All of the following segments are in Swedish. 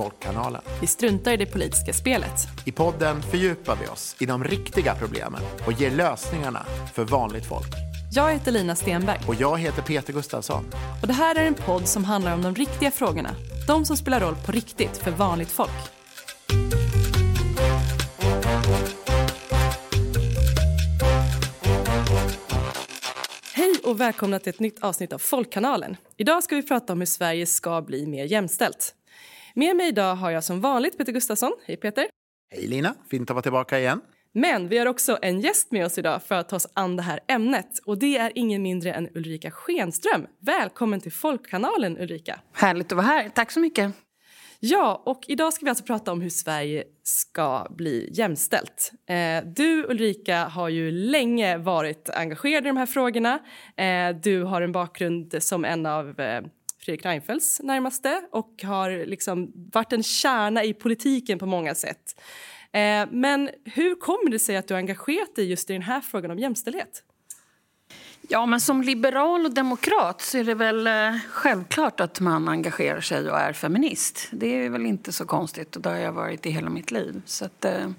Folkkanalen. Vi struntar i det politiska spelet. I podden fördjupar vi oss i de riktiga problemen och ger lösningarna för vanligt folk. Jag heter Lina Stenberg Och jag heter Peter Gustafsson. och det här är en podd som handlar om de riktiga frågorna. De som spelar roll på riktigt för vanligt folk. Hej och välkomna till ett nytt avsnitt av Folkkanalen. Idag ska vi prata om hur Sverige ska bli mer jämställt. Med mig idag har jag som vanligt Peter Gustafsson. Hej Peter! Hej Lina, fint att vara tillbaka igen. Men vi har också en gäst med oss idag för att ta oss an det här ämnet. Och det är ingen mindre än Ulrika Schenström. Välkommen till Folkkanalen Ulrika. Härligt att vara här. Tack så mycket. Ja, och idag ska vi alltså prata om hur Sverige ska bli jämställt. Eh, du Ulrika har ju länge varit engagerad i de här frågorna. Eh, du har en bakgrund som en av eh, Fredrik Reinfeldts närmaste och har liksom varit en kärna i politiken på många sätt. Eh, men hur kommer det sig att du har engagerat dig just i den här frågan om jämställdhet? Ja, men som liberal och demokrat så är det väl eh, självklart att man engagerar sig och är feminist. Det är väl inte så konstigt och det har jag varit i hela mitt liv. Så att, eh,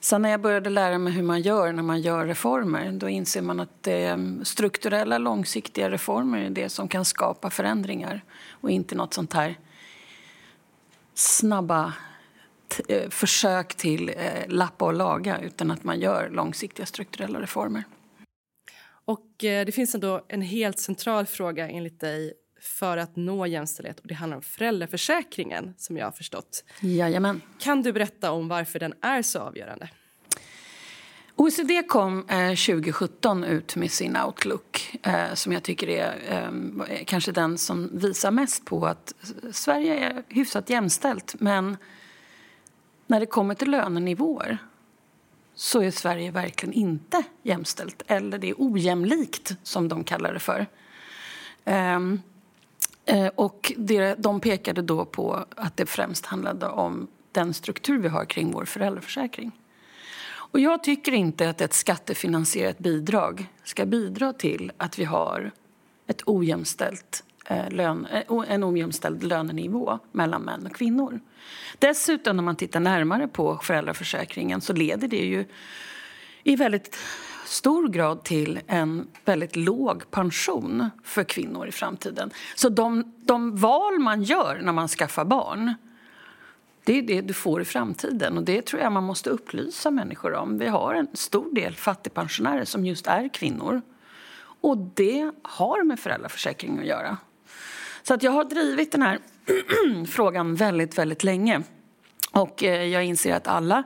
sen när jag började lära mig hur man gör när man gör reformer då inser man att eh, strukturella, långsiktiga reformer är det som kan skapa förändringar och inte något sånt här snabba eh, försök till eh, lappa och laga utan att man gör långsiktiga strukturella reformer. Och eh, det finns ändå en helt central fråga enligt dig för att nå jämställdhet och det handlar om föräldraförsäkringen som jag har förstått. Jajamän. Kan du berätta om varför den är så avgörande? OECD kom eh, 2017 ut med sin outlook eh, som jag tycker är eh, kanske den som visar mest på att Sverige är hyfsat jämställt men när det kommer till lönenivåer så är Sverige verkligen inte jämställt. Eller det är ojämlikt, som de kallar det för. Eh, och det, de pekade då på att det främst handlade om den struktur vi har kring vår föräldraförsäkring. Och jag tycker inte att ett skattefinansierat bidrag ska bidra till att vi har ett ojämställt eh, lön, eh, en ojämställd lönenivå mellan män och kvinnor. Dessutom, när man tittar närmare på föräldraförsäkringen så leder det ju i väldigt stor grad till en väldigt låg pension för kvinnor i framtiden. Så de, de val man gör när man skaffar barn det är det du får i framtiden och det tror jag man måste upplysa människor om. Vi har en stor del fattigpensionärer som just är kvinnor. Och det har med föräldraförsäkringen att göra. Så att jag har drivit den här frågan väldigt, väldigt länge. Och eh, jag inser att alla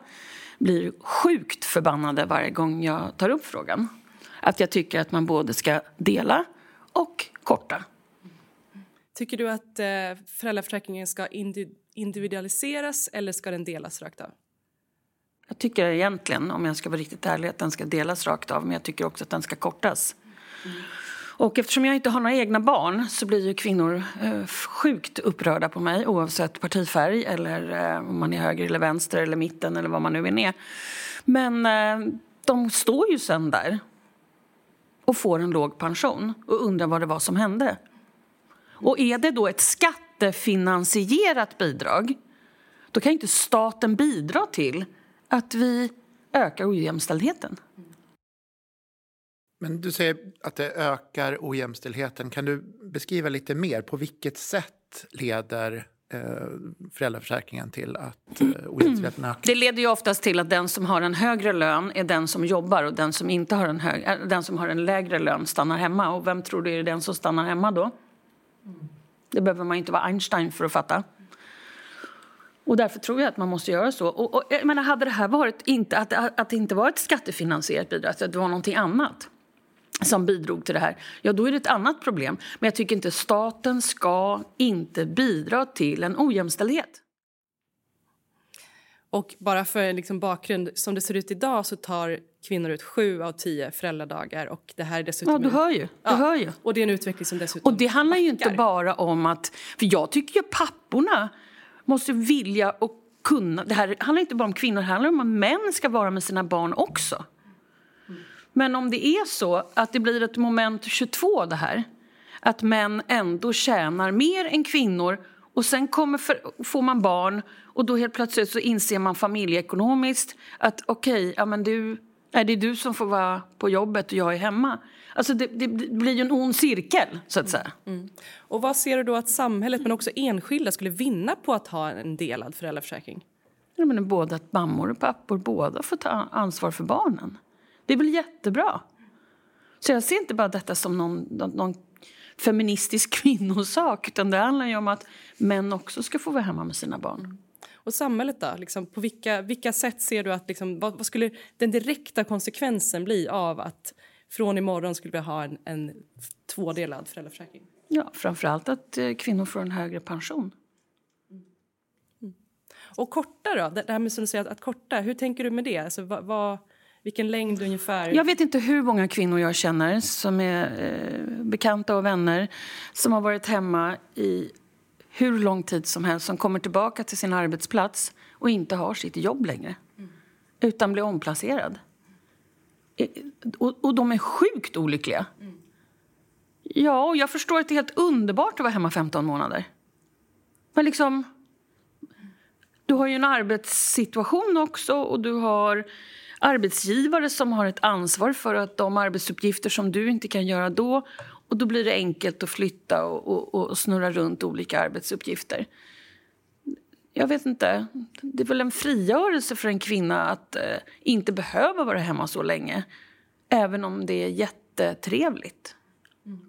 blir sjukt förbannade varje gång jag tar upp frågan. Att jag tycker att man både ska dela och korta. Tycker du att eh, föräldraförsäkringen ska indi- individualiseras eller ska den delas rakt av? Jag tycker egentligen, om jag ska vara riktigt ärlig, att den ska delas rakt av. Men jag tycker också att den ska kortas. Och eftersom jag inte har några egna barn så blir ju kvinnor eh, sjukt upprörda på mig oavsett partifärg eller eh, om man är höger eller vänster eller mitten eller vad man nu än är. Men eh, de står ju sen där och får en låg pension och undrar vad det var som hände. Och är det då ett skattefinansierat bidrag då kan inte staten bidra till att vi ökar ojämställdheten. Men du säger att det ökar ojämställdheten. Kan du beskriva lite mer? På vilket sätt leder eh, föräldraförsäkringen till att eh, ojämställdheten ökar? Det leder ju oftast till att den som har en högre lön är den som jobbar och den som, inte har en hög, äh, den som har en lägre lön stannar hemma. Och vem tror du är den som stannar hemma då? Det behöver man inte vara Einstein för att fatta. Och därför tror jag att man måste göra så. Och, och, jag menar, hade det här varit inte, att, att det inte var ett skattefinansierat bidrag, att det var någonting annat som bidrog till det här, ja då är det ett annat problem. Men jag tycker inte staten ska inte bidra till en ojämställdhet. Och bara för liksom bakgrund, som det ser ut idag så tar kvinnor ut sju av tio föräldradagar och det här är dessutom... Ja, du hör ju. Du Ja, hör ju. Och det är en utveckling som dessutom Och det handlar ju inte backar. bara om att... För jag tycker ju papporna måste vilja och kunna... Det här handlar inte bara om kvinnor, det handlar om att män ska vara med sina barn också. Men om det är så att det blir ett moment 22 det här att män ändå tjänar mer än kvinnor Och sen kommer för, får man barn och då helt plötsligt så inser man familjeekonomiskt att okej, okay, ja men du, är det du som får vara på jobbet och jag är hemma. Alltså det, det blir ju en ond cirkel, så att säga. Mm. Mm. Och vad ser du då att samhället, men också enskilda, skulle vinna på att ha en delad föräldraförsäkring? Jag menar, både att mammor och pappor båda får ta ansvar för barnen. Det är väl jättebra? Så jag ser inte bara detta som någon, någon feministisk kvinnosak utan det handlar ju om att män också ska få vara hemma med sina barn. Och samhället då? Liksom, på vilka, vilka sätt ser du att... Liksom, vad, vad, skulle den direkta konsekvensen bli av att från imorgon skulle vi ha en, en tvådelad föräldraförsäkring? Ja, framförallt att eh, kvinnor får en högre pension. Mm. Och korta då? Det här med som du säger att, att korta, hur tänker du med det? Alltså, vad, vad vilken längd ungefär? Jag vet inte hur många kvinnor jag känner som är eh, bekanta och vänner som har varit hemma i hur lång tid som helst som kommer tillbaka till sin arbetsplats och inte har sitt jobb längre mm. utan blir omplacerad. Eh, och, och de är sjukt olyckliga. Mm. Ja, och jag förstår att det är helt underbart att vara hemma 15 månader. Men liksom... Du har ju en arbetssituation också och du har arbetsgivare som har ett ansvar för att de arbetsuppgifter som du inte kan göra då och då blir det enkelt att flytta och, och, och snurra runt olika arbetsuppgifter. Jag vet inte. Det är väl en frigörelse för en kvinna att eh, inte behöva vara hemma så länge. Även om det är jättetrevligt. Mm.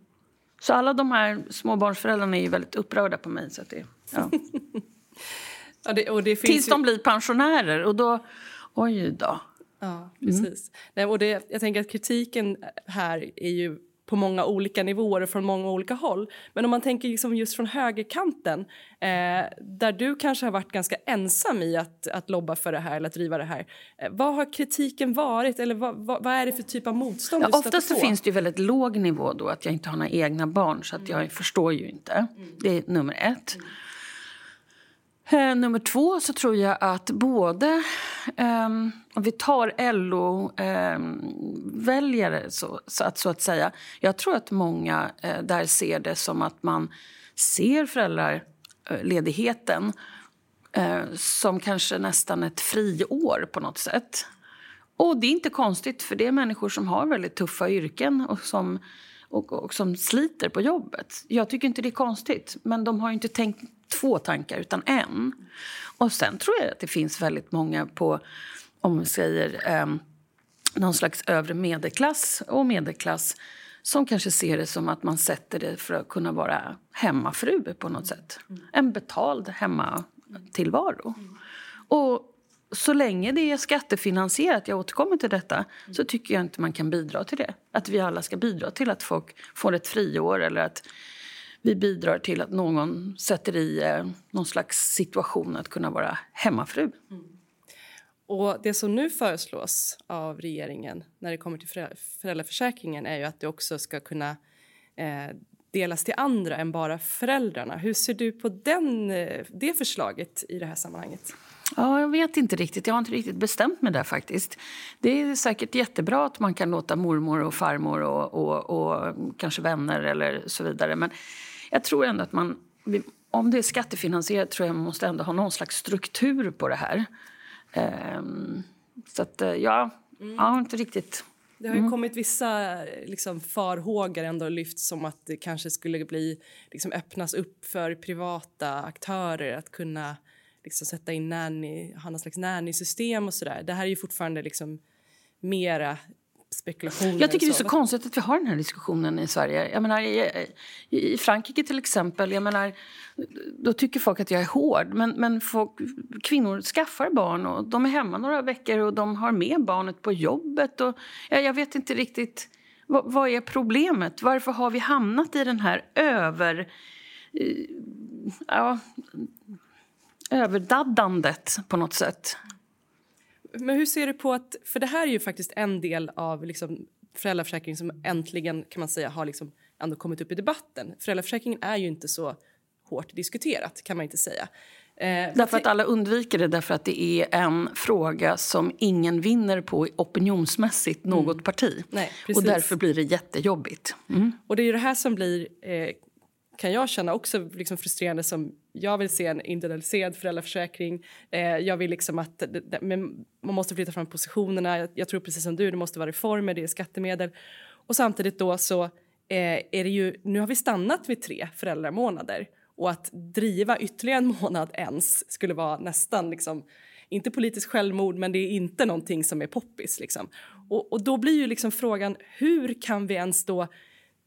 Så alla de här småbarnsföräldrarna är ju väldigt upprörda på mig. Så det, ja. ja det, det Tills ju... de blir pensionärer och då... Oj då. Ja, mm. precis. Nej, och det, jag tänker att kritiken här är ju på många olika nivåer och från många olika håll. Men om man tänker liksom just från högerkanten eh, där du kanske har varit ganska ensam i att, att lobba för det här eller att driva det här. Eh, vad har kritiken varit eller vad, vad, vad, är det för typ av motstånd ja, Oftast så finns det ju väldigt låg nivå då att jag inte har några egna barn så att jag mm. förstår ju inte. Mm. Det är nummer ett. Mm. Eh, nummer två så tror jag att både, eh, om vi tar LO-väljare ehm, så, så, att, så att säga. Jag tror att många eh, där ser det som att man ser föräldraledigheten eh, eh, som kanske nästan ett friår på något sätt. Och det är inte konstigt för det är människor som har väldigt tuffa yrken och som och, och, som sliter på jobbet. Jag tycker inte det är konstigt, men de har inte tänkt två tankar, utan en. Och sen tror jag att det finns väldigt många på, om vi säger eh, någon slags övre medelklass och medelklass som kanske ser det som att man sätter det för att kunna vara hemmafru på något sätt. En betald hemmatillvaro. Och så länge det är skattefinansierat, jag återkommer till detta, så tycker jag inte man kan bidra till det. Att vi alla ska bidra till att folk får ett friår eller att vi bidrar till att någon sätter i eh, någon slags situation att kunna vara hemmafru. Mm. Och det som nu föreslås av regeringen när det kommer till föräldraförsäkringen är ju att det också ska kunna eh, delas till andra än bara föräldrarna. Hur ser du på den, eh, det förslaget i det här sammanhanget? Ja, jag vet inte riktigt. Jag har inte riktigt bestämt mig där faktiskt. Det är säkert jättebra att man kan låta mormor och farmor och, och, och kanske vänner eller så vidare. Men jag tror ändå att man, om det är skattefinansierat tror jag man måste ändå ha någon slags struktur på det här. Um, så att, eh, ja, mm. ja, inte riktigt. Det har ju mm. kommit vissa liksom, farhågor ändå lyfts som att det kanske skulle bli, liksom, öppnas upp för privata aktörer att kunna liksom, sätta in nanny, ha någon slags nanny-system och sådär. Det här är ju fortfarande liksom mera spekulationer. Jag tycker det är så konstigt att vi har den här diskussionen i Sverige. Jag menar, i, i Frankrike till exempel, jag menar, då tycker folk att jag är hård. Men, men folk, kvinnor skaffar barn och de är hemma några veckor och de har med barnet på jobbet. Och, jag, jag vet inte riktigt, vad, vad, är problemet? Varför har vi hamnat i den här över... Eh, ja, överdaddandet på något sätt? Men hur ser du på att, för det här är ju faktiskt en del av liksom föräldraförsäkringen som äntligen kan man säga har liksom ändå kommit upp i debatten. Föräldraförsäkringen är ju inte så hårt diskuterat kan man inte säga. Eh, därför att alla undviker det därför att det är en fråga som ingen vinner på opinionsmässigt något mm. parti. Nej, och därför blir det jättejobbigt. Mm. Och det är det här som blir eh, kan jag känna också liksom frustrerande som jag vill se en individualiserad föräldraförsäkring. Eh, jag vill liksom att det, det, man måste flytta fram positionerna. Jag, jag, tror precis som du, det måste vara reformer, det är skattemedel. Och samtidigt då så eh, är det ju, nu har vi stannat vid tre föräldramånader och att driva ytterligare en månad ens skulle vara nästan liksom, inte politiskt självmord, men det är inte någonting som är poppis. Liksom. Och, och då blir ju liksom frågan, hur kan vi ens då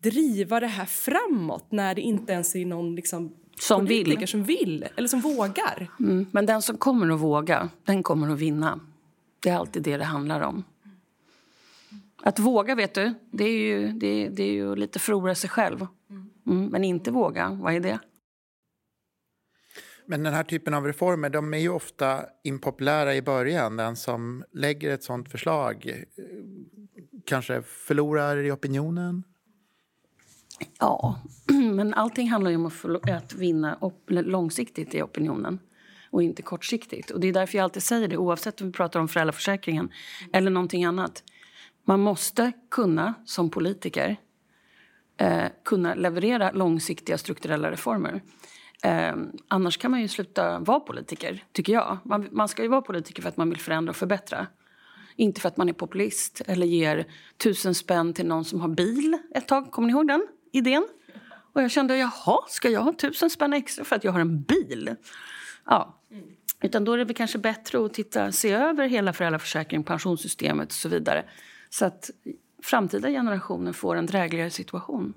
driva det här framåt när det inte ens är någon liksom, som vill. som vill eller som vågar? Mm, men den som kommer att våga, den kommer att vinna. Det är alltid det det handlar om. Att våga, vet du, det är ju, det, det är ju lite förlora sig själv. Mm, men inte våga, vad är det? Men den här typen av reformer de är ju ofta impopulära i början. Den som lägger ett sånt förslag eh, kanske förlorar i opinionen. Ja, men allting handlar ju om att, vinna långsiktigt i opinionen och inte kortsiktigt. Och Det är därför jag alltid säger det, oavsett om vi pratar om föräldraförsäkringen eller någonting annat. Man måste kunna, som politiker, eh, kunna leverera långsiktiga strukturella reformer. Eh, annars kan man ju sluta vara politiker, tycker jag. Man, man, ska ju vara politiker för att man vill förändra och förbättra. Inte för att man är populist eller ger tusen spänn till någon som har bil ett tag. Kommer ni ihåg den idén? Och jag kände, jaha, ska jag ha tusen spänn extra för att jag har en bil? Ja. Utan då är det väl kanske bättre att titta, se över hela föräldraförsäkringen, pensionssystemet och så vidare. Så att framtida generationer får en drägligare situation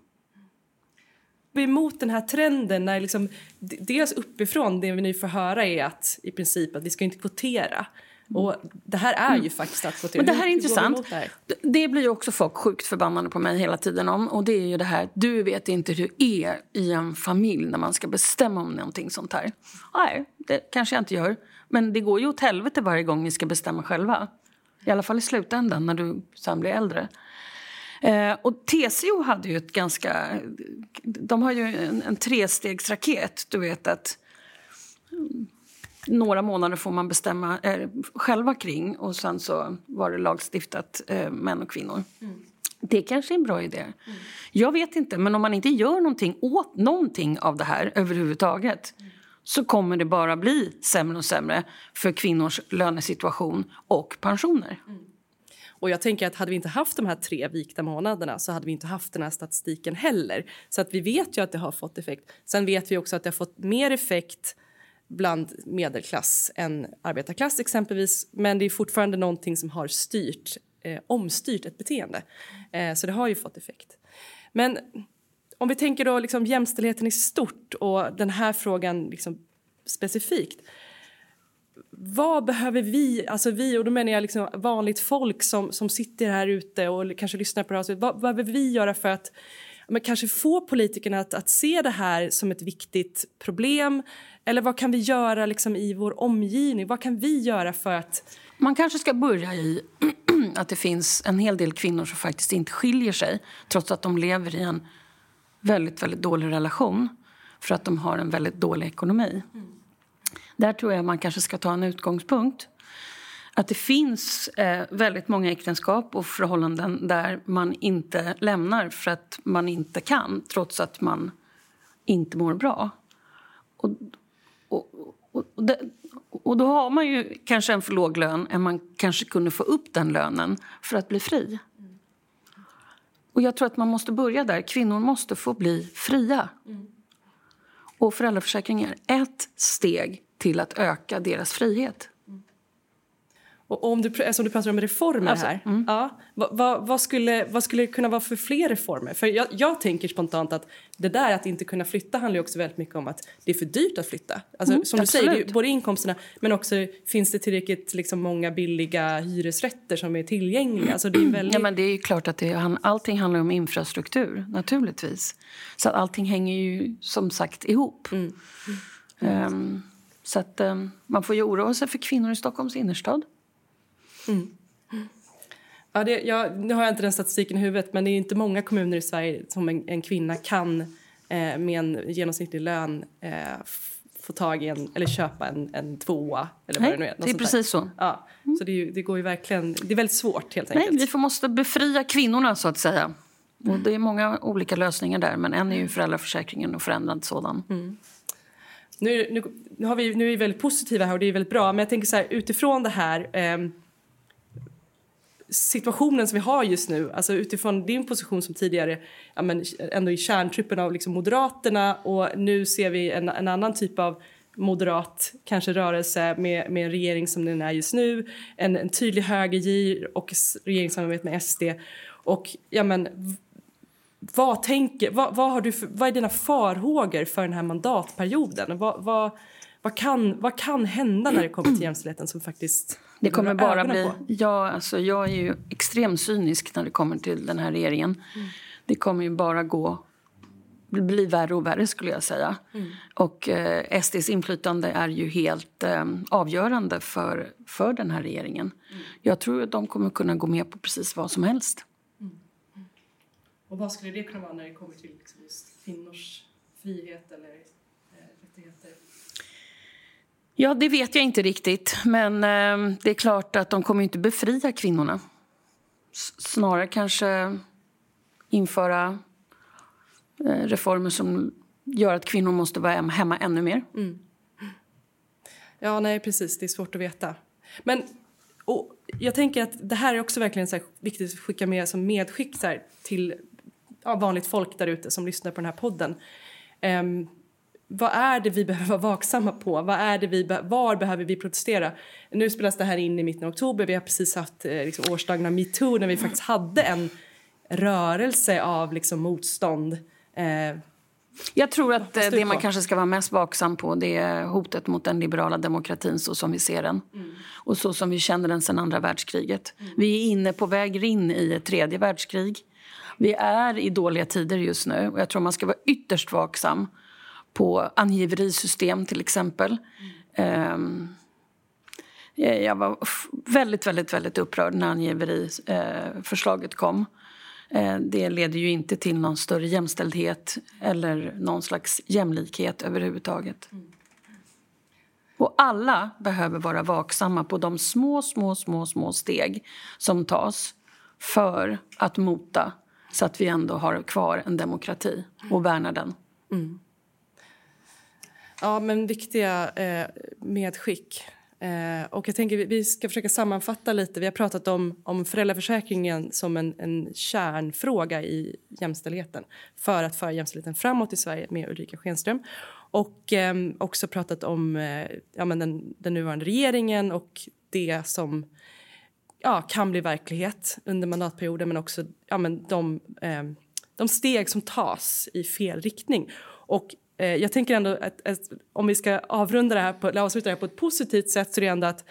emot den här trenden när liksom, dels uppifrån det vi nu får höra är att i princip att vi ska inte kvotera. Och det här är ju mm. faktiskt att kvotera. Men det här är intressant. Det, här? det blir ju också folk sjukt förbannade på mig hela tiden om. Och det är ju det här, du vet inte hur det är i en familj när man ska bestämma om någonting sånt här. Nej, det kanske jag inte gör. Men det går ju åt helvete varje gång ni ska bestämma själva. I alla fall i slutändan när du sen blir äldre. Eh, och TCO hade ju ett ganska... De har ju en, en trestegsraket. Du vet att mm, några månader får man bestämma eh, själva kring och sen så var det lagstiftat eh, män och kvinnor. Mm. Det kanske är en bra idé. Mm. Jag vet inte, men om man inte gör någonting åt någonting av det här överhuvudtaget mm. så kommer det bara bli sämre och sämre för kvinnors lönesituation och pensioner. Mm. Och jag tänker att hade vi inte haft de här tre vikta månaderna så hade vi inte haft den här statistiken heller. Så att vi vet ju att det har fått effekt. Sen vet vi också att det har fått mer effekt bland medelklass än arbetarklass exempelvis. Men det är fortfarande någonting som har styrt, eh, omstyrt ett beteende. Eh, så det har ju fått effekt. Men om vi tänker då liksom jämställdheten i stort och den här frågan liksom specifikt vad behöver vi, alltså vi och då menar jag liksom vanligt folk som, som sitter här ute och kanske lyssnar på det här, vad, vad behöver vi göra för att men kanske få politikerna att, att se det här som ett viktigt problem? Eller vad kan vi göra liksom i vår omgivning? Vad kan vi göra för att... Man kanske ska börja i att det finns en hel del kvinnor som faktiskt inte skiljer sig trots att de lever i en väldigt, väldigt dålig relation för att de har en väldigt dålig ekonomi. Mm. Där tror jag man kanske ska ta en utgångspunkt. Att det finns eh, väldigt många äktenskap och förhållanden där man inte lämnar för att man inte kan trots att man inte mår bra. Och, och, och, och, det, och då har man ju kanske en för låg lön än man kanske kunde få upp den lönen för att bli fri. Och jag tror att man måste börja där. Kvinnor måste få bli fria. Och föräldraförsäkringen är ett steg till att öka deras frihet. Och om du, alltså du pratar om reformer alltså, här, mm. ja, vad, vad, vad, skulle, vad skulle det kunna vara för fler reformer? För jag, jag, tänker spontant att det där att inte kunna flytta handlar också väldigt mycket om att det är för dyrt att flytta. Alltså, mm, som absolut. du säger, både inkomsterna men också finns det tillräckligt liksom, många billiga hyresrätter som är tillgängliga? Alltså, det är väldigt... Ja, men det är klart att det, allting handlar om infrastruktur, naturligtvis. Så att allting hänger ju som sagt ihop. Mm. Um, så att, um, man får ju oroa sig för kvinnor i Stockholms innerstad. Mm. Ja, det, jag, nu har jag inte den statistiken i huvudet men det är inte många kommuner i Sverige som en, en kvinna kan eh, med en genomsnittlig lön eh, få tag i en, eller köpa en, en tvåa. Eller Nej, vad det, nu är, det är precis där. så. Ja, mm. Så det, det, går ju verkligen, det är väldigt svårt helt enkelt. Nej, vi får, måste befria kvinnorna så att säga. Och det är många olika lösningar där, men en är ju föräldraförsäkringen och förändrad sådan. Mm. Nu, nu, nu, har vi, nu är vi väldigt positiva här och det är väldigt bra, men jag tänker så här utifrån det här eh, situationen som vi har just nu, alltså utifrån din position som tidigare ja, men ändå i kärntruppen av liksom Moderaterna och nu ser vi en, en annan typ av moderat kanske rörelse med, med en regering som den är just nu, en, en tydlig högergir och regeringssamarbete med SD. Och ja, men, vad, tänker, vad, vad, har du för, vad är dina farhågor för den här mandatperioden? Vad, vad, vad, kan, vad kan hända när det kommer till jämställdheten som faktiskt det kommer bara bli... Ja, alltså jag är ju extremt cynisk när det kommer till den här regeringen. Mm. Det kommer ju bara gå bli värre och värre skulle jag säga. Mm. Och eh, SDs inflytande är ju helt eh, avgörande för, för den här regeringen. Mm. Jag tror att de kommer kunna gå med på precis vad som helst. Mm. mm. Och vad skulle det kunna vara när det kommer till liksom just kvinnors frihet eller? Ja, det vet jag inte riktigt. Men eh, det är klart att de kommer inte befria kvinnorna. S snarare kanske införa Eh, reformer som gör att kvinnor måste vara hemma ännu mer. Mm. Ja, nej, precis. Det är svårt att veta. Men och jag tänker att det här är också verkligen så viktigt att skicka med som medskick här, till ja, vanligt folk där ute som lyssnar på den här podden. Um, vad är det vi behöver vara vaksamma på? Vad är det vi be var behöver vi protestera? Nu spelas det här in i mitten av oktober. Vi har precis haft eh, liksom, årsdagen av metoo när vi faktiskt hade en rörelse av liksom, motstånd Eh, jag tror att det man kanske ska vara mest vaksam på det är hotet mot den liberala demokratin så som vi ser den mm. och så som vi känner den sedan andra världskriget. Mm. Vi är inne på väg in i ett tredje världskrig. Vi är i dåliga tider just nu och jag tror man ska vara ytterst vaksam på angiverisystem till exempel. Mm. Jag var väldigt, väldigt, väldigt upprörd när angiveriförslaget eh, kom. Eh, det leder ju inte till någon större jämställdhet eller någon slags jämlikhet överhuvudtaget. Och alla behöver vara vaksamma på de små, små, små, små steg som tas för att mota så att vi ändå har kvar en demokrati och värnar den. Mm. Ja, men viktiga eh, medskick. Eh, och jag tänker vi ska försöka sammanfatta lite. Vi har pratat om, om föräldraförsäkringen som en, en kärnfråga i jämställdheten för att föra jämställdheten framåt i Sverige med Ulrika Schenström. Och eh, också pratat om eh, ja, men den, den nuvarande regeringen och det som ja, kan bli verklighet under mandatperioden men också ja, men de, eh, de steg som tas i fel riktning. Och eh, jag tänker ändå att, att, om vi ska avrunda det här på, eller avsluta det här på ett positivt sätt så är det ändå att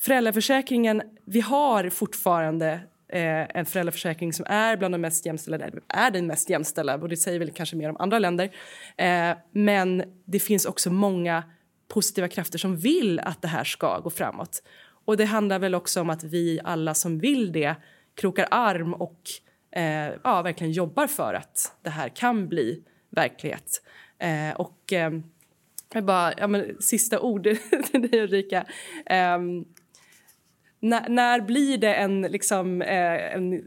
föräldraförsäkringen, vi har fortfarande eh, en föräldraförsäkring som är bland de mest jämställda, eller är den mest jämställda och det säger väl kanske mer om andra länder. Eh, men det finns också många positiva krafter som vill att det här ska gå framåt. Och det handlar väl också om att vi alla som vill det krokar arm och eh, ja, verkligen jobbar för att det här kan bli verklighet. Eh, och eh, jag bara, ja, men, sista ord till dig Ulrika. Eh, när, när, blir det en, liksom, eh, en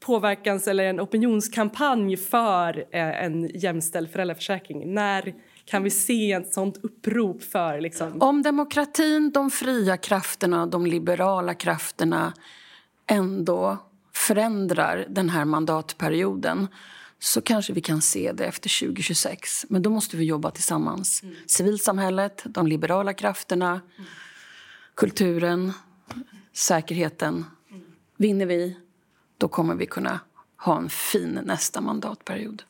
påverkans eller en opinionskampanj för eh, en jämställd föräldraförsäkring? När kan vi se ett sånt upprop för... Liksom... Om demokratin, de fria krafterna, de liberala krafterna ändå förändrar den här mandatperioden så kanske vi kan se det efter 2026. Men då måste vi jobba tillsammans. Mm. Civilsamhället, de liberala krafterna, mm. kulturen, säkerheten. Mm. Vinner vi, då kommer vi kunna ha en fin nästa mandatperiod.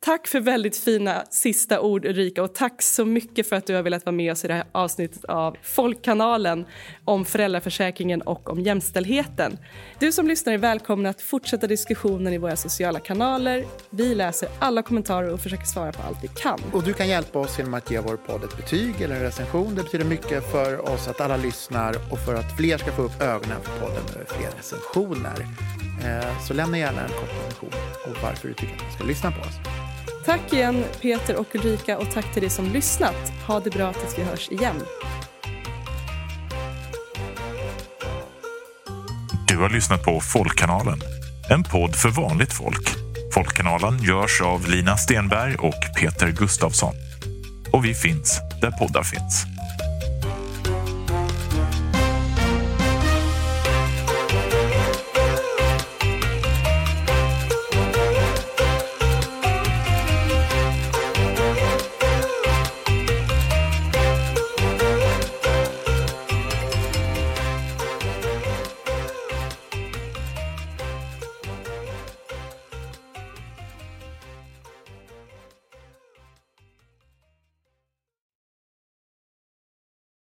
Tack för väldigt fina sista ord, Ulrika. Och tack så mycket för att du har velat vara med oss i det här avsnittet av Folkkanalen om föräldraförsäkringen och om jämställdheten. Du som lyssnar är välkommen att fortsätta diskussionen i våra sociala kanaler. Vi läser alla kommentarer och försöker svara på allt vi kan. Och du kan hjälpa oss genom att ge vår podd ett betyg eller en recension. Det betyder mycket för oss att alla lyssnar och för att fler ska få upp ögonen för podden med fler recensioner. Eh, så lämna gärna en kort recension och varför du tycker att man ska lyssna på oss. Tack igen Peter och Ulrika och tack till dig som lyssnat. Ha det bra tills vi hörs igen. Du har lyssnat på Folkkanalen En podd för vanligt folk. Folkkanalen görs av Lina Stenberg och Peter Gustafsson. Och vi finns där poddar finns.